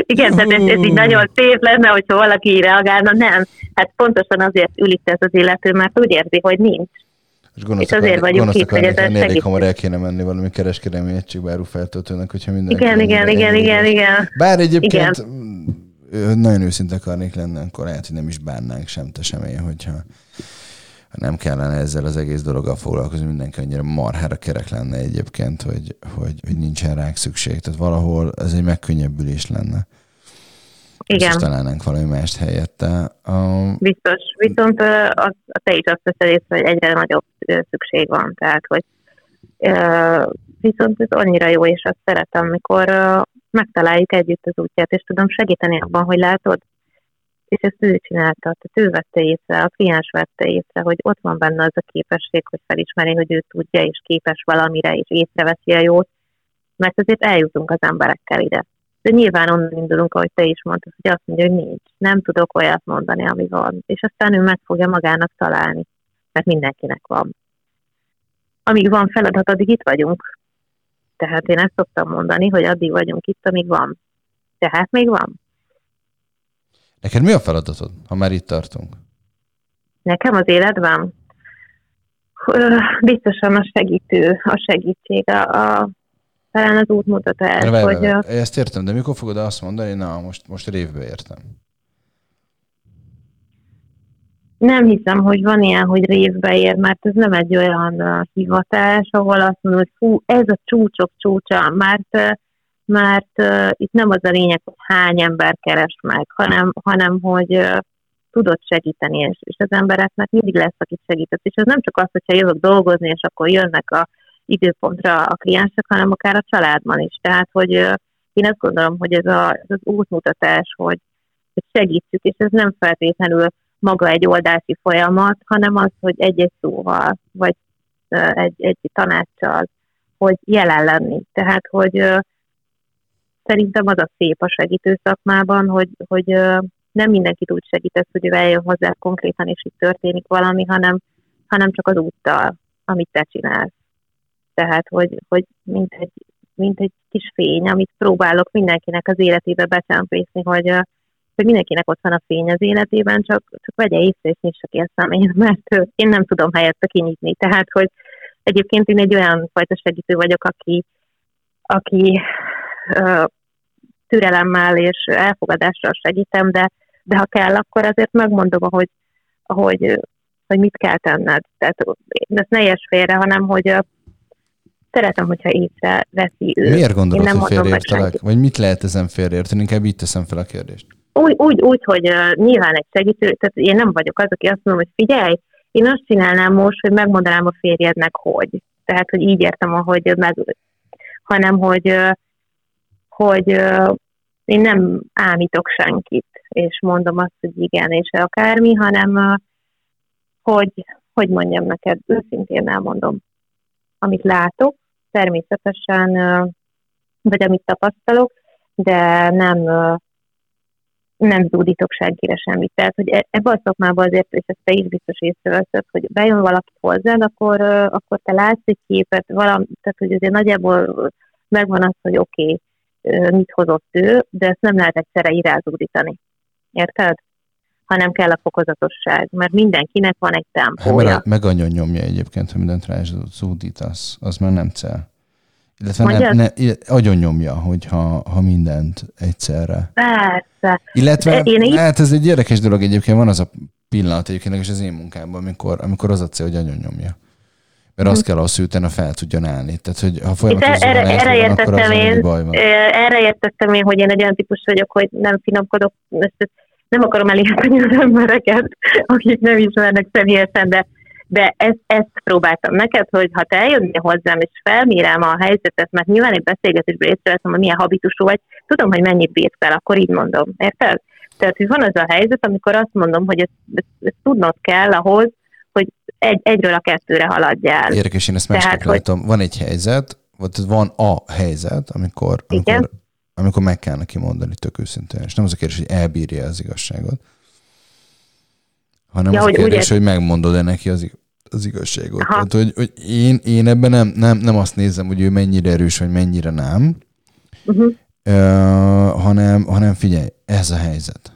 igen, tehát ez, ez így nagyon szép lenne, hogyha valaki reagálna, nem. Hát pontosan azért ül itt ez az illető, mert úgy érzi, hogy nincs. És, és azért vagyunk itt, hogy ez elég hamar el kéne menni valami kereskedelmi egységbe árufeltöltőnek, hogyha minden. Igen, igen, igen, igen, igen. Bár egyébként igen. nagyon őszinte akarnék lenni, akkor lehet, hogy nem is bánnánk sem te sem én, hogyha nem kellene ezzel az egész dologgal foglalkozni, mindenki annyira marhára kerek lenne egyébként, hogy, hogy, hogy nincsen rá szükség. Tehát valahol ez egy megkönnyebbülés lenne. Igen. És találnánk valami mást helyette. Um, Biztos. Viszont a, a te is azt veszed észre, hogy egyre nagyobb szükség van. Tehát, hogy viszont ez annyira jó, és azt szeretem, amikor megtaláljuk együtt az útját, és tudom segíteni abban, hogy látod, és ezt ő csinálta, tehát ő vette észre, a kliens vette észre, hogy ott van benne az a képesség, hogy felismeri, hogy ő tudja, és képes valamire, és észreveszi a jót, mert azért eljutunk az emberekkel ide. De nyilván onnan indulunk, ahogy te is mondtad, hogy azt mondja, hogy nincs. Nem tudok olyat mondani, ami van. És aztán ő meg fogja magának találni, mert mindenkinek van. Amíg van feladat, addig itt vagyunk. Tehát én ezt szoktam mondani, hogy addig vagyunk itt, amíg van. Tehát még van. Neked mi a feladatod, ha már itt tartunk? Nekem az életben? Biztosan a segítő, a segítség, a, a talán az útmutatás. Várj, hogy várj, Ezt értem, de mikor fogod azt mondani, na most, most révbe értem? Nem hiszem, hogy van ilyen, hogy révbe ér, mert ez nem egy olyan hivatás, ahol azt mondom, hogy fú, ez a csúcsok csúcsa, mert, mert uh, itt nem az a lényeg, hogy hány ember keres meg, hanem, hanem hogy uh, tudod segíteni, és, és az embereknek mindig lesz, akit segített. És ez nem csak az, hogyha jövök dolgozni, és akkor jönnek a időpontra a kliensek, hanem akár a családban is. Tehát, hogy én azt gondolom, hogy ez, a, ez az útmutatás, hogy, hogy segítsük, és ez nem feltétlenül maga egy oldási folyamat, hanem az, hogy egy-egy szóval, vagy egy, egy tanácssal, hogy jelen lenni. Tehát, hogy szerintem az a szép a segítő szakmában, hogy, hogy nem mindenki úgy segítesz, hogy ő eljön hozzá konkrétan, és itt történik valami, hanem, hanem csak az úttal, amit te csinálsz. Tehát, hogy, hogy mint, egy, mint egy kis fény, amit próbálok mindenkinek az életébe becsempészni, hogy, hogy mindenkinek ott van a fény az életében, csak, csak vegye észre, és nyissa ki a mert én nem tudom helyette kinyitni. Tehát, hogy egyébként én egy olyan fajta segítő vagyok, aki, aki türelemmel és elfogadással segítem, de, de ha kell, akkor azért megmondom, hogy, hogy, hogy mit kell tenned. Tehát ezt ne érts félre, hanem hogy szeretem, hogyha észre veszi ő. Miért gondolod, hogy félreértelek? Vagy mit lehet ezen félreérteni? Inkább így teszem fel a kérdést. Úgy, úgy, úgy hogy uh, nyilván egy segítő, tehát én nem vagyok az, aki azt mondom, hogy figyelj, én azt csinálnám most, hogy megmondanám a férjednek, hogy. Tehát, hogy így értem, ahogy meg, hanem, hogy, uh, hogy én nem ámítok senkit, és mondom azt, hogy igen, és akármi, hanem hogy, hogy mondjam neked, őszintén elmondom, amit látok, természetesen, vagy amit tapasztalok, de nem, nem zúdítok senkire semmit. Tehát, hogy e, ebben a szakmában azért, és ezt te is biztos észreveszed, hogy bejön valaki hozzád, akkor, akkor te látsz egy képet, valami, tehát hogy azért nagyjából megvan az, hogy oké, okay, mit hozott ő, de ezt nem lehet egyszerre irázódítani. Érted? hanem kell a fokozatosság, mert mindenkinek van egy tempója. Hát, meg anyon nyomja egyébként, hogy mindent zúdítasz, az már nem cél. Illetve nem, ne, agyon nyomja, hogyha ha mindent egyszerre. Persze. Illetve, Én hát ez egy érdekes dolog egyébként, van az a pillanat egyébként és az én munkámban, amikor, amikor az a cél, hogy agyon nyomja. Mert azt kell ahhoz, hogy utána fel tudjon állni. Tehát, hogy ha folyamatosan erre, erre, értettem én, baj van. erre értettem én, hogy én egy olyan típus vagyok, hogy nem finomkodok, nem akarom elérteni az embereket, akik nem ismernek személyesen, de, de ezt, ezt próbáltam neked, hogy ha te eljönnél hozzám, és felmérem a helyzetet, mert nyilván egy beszélgetésből észreveszem, hogy milyen habitusú vagy, tudom, hogy mennyit bírsz fel, akkor így mondom, érted? Tehát, hogy van az a helyzet, amikor azt mondom, hogy ezt, ezt, ezt tudnod kell ahhoz, egy, egyről a kettőre haladjál. Érdekes, én ezt másképp látom. Hogy... Van egy helyzet, vagy van a helyzet, amikor, amikor amikor meg kell neki mondani tök őszintén. És nem az a kérdés, hogy elbírja az igazságot, hanem ja, az a kérdés, hogy megmondod-e neki az, az igazságot. Aha. Tehát, hogy, hogy én, én ebben nem, nem, nem azt nézem, hogy ő mennyire erős, vagy mennyire nem, uh-huh. uh, hanem, hanem figyelj, ez a helyzet.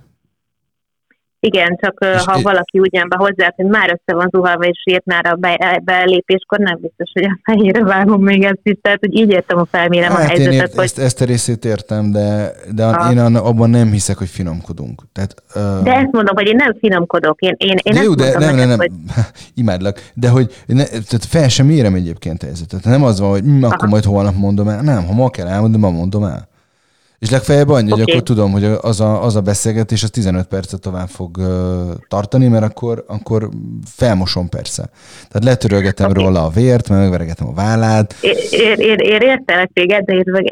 Igen, csak és ha é... valaki úgy jön be hozzá, hogy már össze van zuhalva és írt már a be, belépéskor, nem biztos, hogy a fejére vágom még ezt is. Tehát, hogy így értem a felmérem hát a helyzetet. Én ért, hogy... ezt, ezt a részét értem, de, de a... én abban nem hiszek, hogy finomkodunk. Tehát, uh... De ezt mondom, hogy én nem finomkodok. Én, én, én de jó, de nem, nem, nem, hogy... imádlak. De hogy ne, tehát fel sem mérem egyébként a helyzetet. Nem az van, hogy hm, akkor majd holnap mondom el. Nem, ha ma kell elmondom, ma mondom el. És legfeljebb annyi, okay. hogy akkor tudom, hogy az a, az a beszélgetés az 15 percet tovább fog uh, tartani, mert akkor, akkor felmosom persze. Tehát letörölgetem okay. róla a vért, meg megveregetem a vállát. Én, én, én értelek téged, de én meg...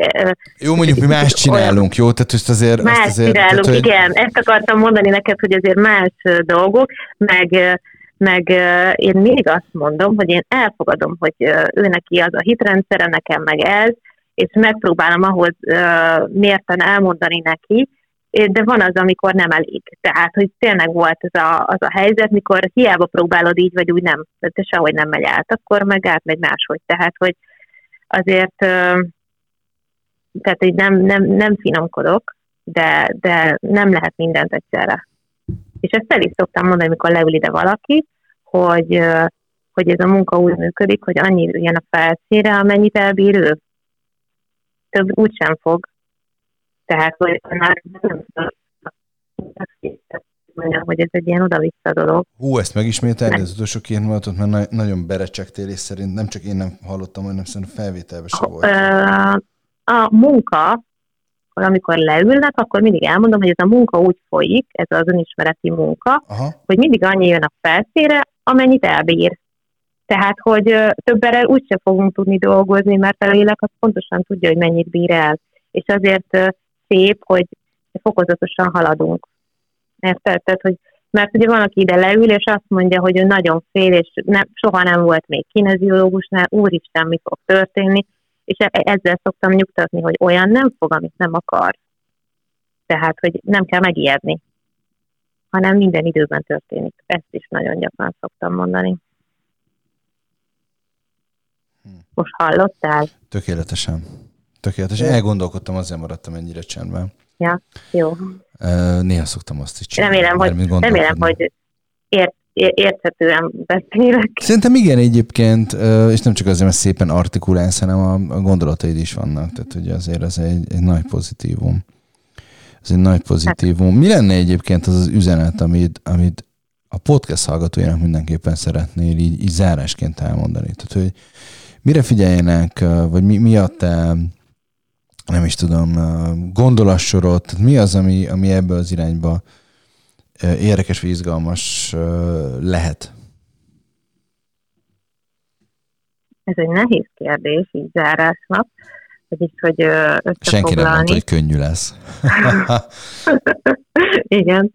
Jó, mondjuk mi más csinálunk, jó? Tehát ezt azért... Más azért, csinálunk, tehát, hogy... igen. Ezt akartam mondani neked, hogy azért más dolgok, meg meg én még azt mondom, hogy én elfogadom, hogy ő neki az a hitrendszere, nekem meg ez, és megpróbálom ahhoz uh, mérten elmondani neki, de van az, amikor nem elég. Tehát, hogy tényleg volt az a, az a helyzet, mikor hiába próbálod így, vagy úgy nem, de sehogy nem megy át, akkor meg átmegy máshogy. Tehát, hogy azért tehát, hogy nem, nem, nem finomkodok, de, de nem lehet mindent egyszerre. És ezt el is szoktam mondani, amikor leül ide valaki, hogy, hogy ez a munka úgy működik, hogy annyi jön a felszínre, amennyit elbír ő több úgysem fog. Tehát, hogy már nem mondjam, hogy ez egy ilyen oda-vissza dolog. Hú, ezt megismételni az utolsó két mondatot, mert na- nagyon berecsektél, és szerint nem csak én nem hallottam, hanem szerintem felvételben sem volt. A munka, amikor leülnek, akkor mindig elmondom, hogy ez a munka úgy folyik, ez az önismereti munka, Aha. hogy mindig annyi jön a felszére, amennyit elbír. Tehát, hogy többre úgyse fogunk tudni dolgozni, mert a lélek az pontosan tudja, hogy mennyit bír el. És azért szép, hogy fokozatosan haladunk. Érted? Tehát, hogy mert ugye van, aki ide leül, és azt mondja, hogy ő nagyon fél, és nem, soha nem volt még kineziológusnál, úristen, mi fog történni, és e-, ezzel szoktam nyugtatni, hogy olyan nem fog, amit nem akar. Tehát, hogy nem kell megijedni, hanem minden időben történik. Ezt is nagyon gyakran szoktam mondani. Most hallottál? Tökéletesen. Tökéletesen. Elgondolkodtam, azért maradtam ennyire csendben. Ja, jó. Néha szoktam azt is csinálni. Remélem, hogy, remélem, hogy ért, érthetően beszélek. Szerintem igen egyébként, és nem csak azért, mert szépen artikulálsz, hanem a, a gondolataid is vannak, tehát hogy azért ez egy, egy nagy pozitívum. Ez egy nagy pozitívum. Mi lenne egyébként az az üzenet, amit, amit a podcast hallgatójának mindenképpen szeretnél így, így zárásként elmondani? Tehát, hogy mire figyeljenek, vagy mi, mi a te, nem is tudom, gondolassorot, mi az, ami, ami ebből az irányba érdekes vagy izgalmas lehet? Ez egy nehéz kérdés, így zárásnak. Vagyis, hogy összefoglalni. Senki nem mondta, hogy könnyű lesz. Igen.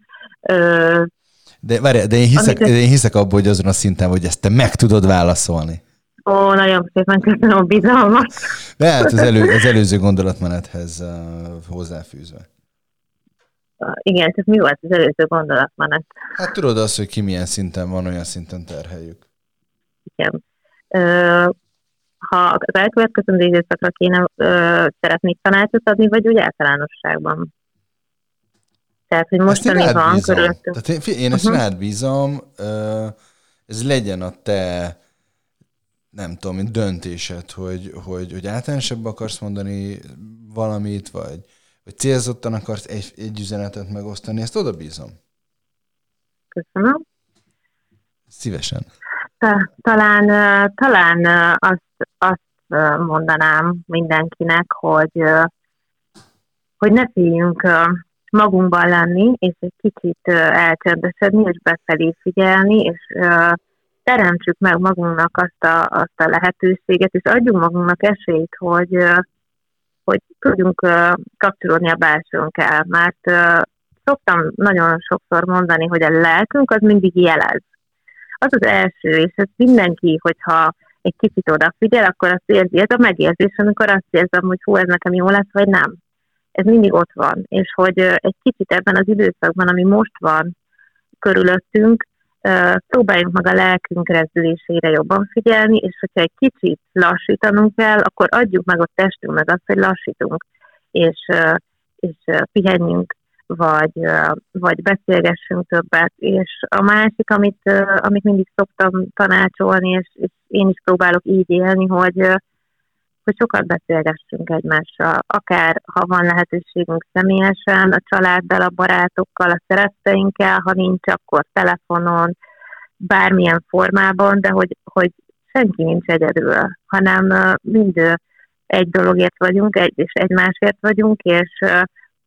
De, várj, de, én hiszek, de én hiszek abban, hogy azon a szinten, hogy ezt te meg tudod válaszolni. Ó, nagyon szépen köszönöm a bizalmat. De hát az, elő, az előző gondolatmenethez uh, hozzáfűzve. Igen, csak mi volt az előző gondolatmenet? Hát tudod azt, hogy ki milyen szinten van, olyan szinten terheljük. Igen. Uh, ha az elkövetkező időszakra kéne uh, szeretnék tanácsot adni, vagy úgy általánosságban? Tehát, hogy most ami van körülöttünk. Tehát én, én ezt uh-huh. rád bízom, ez legyen a te nem tudom, döntésed, hogy, hogy, hogy általánosabb akarsz mondani valamit, vagy, vagy célzottan akarsz egy, egy üzenetet megosztani, ezt oda bízom. Köszönöm. Szívesen. Talán, talán azt, azt mondanám mindenkinek, hogy, hogy ne féljünk magunkban lenni, és egy kicsit elcsendesedni, és befelé figyelni, és teremtsük meg magunknak azt a, azt a lehetőséget, és adjunk magunknak esélyt, hogy, hogy tudjunk kapcsolódni a belsőnkkel, mert szoktam nagyon sokszor mondani, hogy a lelkünk az mindig jelez. Az az első, és ez mindenki, hogyha egy kicsit odafigyel, akkor azt érzi, ez a megérzés, amikor azt érzem, hogy hú, ez nekem jó lesz, vagy nem. Ez mindig ott van, és hogy egy kicsit ebben az időszakban, ami most van körülöttünk, próbáljunk meg a lelkünk rezdülésére jobban figyelni, és hogyha egy kicsit lassítanunk kell, akkor adjuk meg a testünknek azt, hogy lassítunk, és, és pihenjünk, vagy, vagy beszélgessünk többet. És a másik, amit, amit mindig szoktam tanácsolni, és, és én is próbálok így élni, hogy, hogy sokat beszélgessünk egymással, akár ha van lehetőségünk személyesen, a családdal, a barátokkal, a szeretteinkkel, ha nincs, akkor telefonon, bármilyen formában, de hogy, hogy senki nincs egyedül, hanem mind egy dologért vagyunk, egy és egymásért vagyunk, és,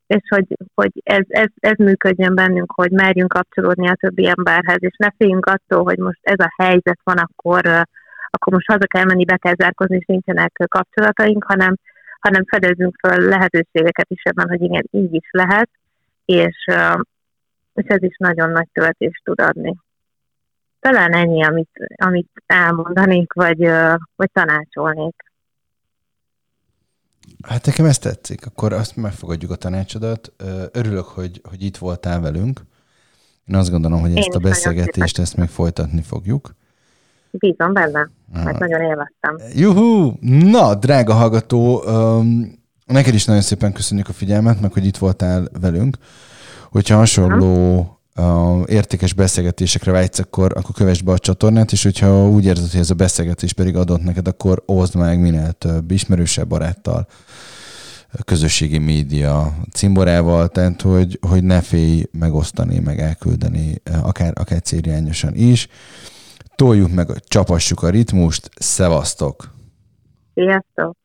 és hogy, hogy ez, ez, ez működjön bennünk, hogy merjünk kapcsolódni a többi emberhez, és ne féljünk attól, hogy most ez a helyzet van, akkor akkor most haza kell menni, be kell zárkozni, és nincsenek kapcsolataink, hanem, hanem fedezünk fel lehetőségeket is ebben, hogy igen, így is lehet, és, és ez is nagyon nagy töltést tud adni. Talán ennyi, amit, amit elmondanék, vagy, vagy tanácsolnék. Hát nekem ezt tetszik, akkor azt megfogadjuk a tanácsodat. Örülök, hogy, hogy itt voltál velünk. Én azt gondolom, hogy ezt Én a beszélgetést, ezt még folytatni fogjuk. Bízom benne, mert nagyon élveztem. Juhú! Na, drága hallgató, um, neked is nagyon szépen köszönjük a figyelmet, meg hogy itt voltál velünk. Hogyha hasonló uh, értékes beszélgetésekre vágysz, akkor, akkor kövess be a csatornát, és hogyha úgy érzed, hogy ez a beszélgetés pedig adott neked, akkor oszd meg minél több ismerősebb baráttal, közösségi média cimborával, tehát hogy, hogy ne félj megosztani, meg elküldeni, akár, akár célirányosan is toljuk meg, csapassuk a ritmust, szevasztok! Sziasztok!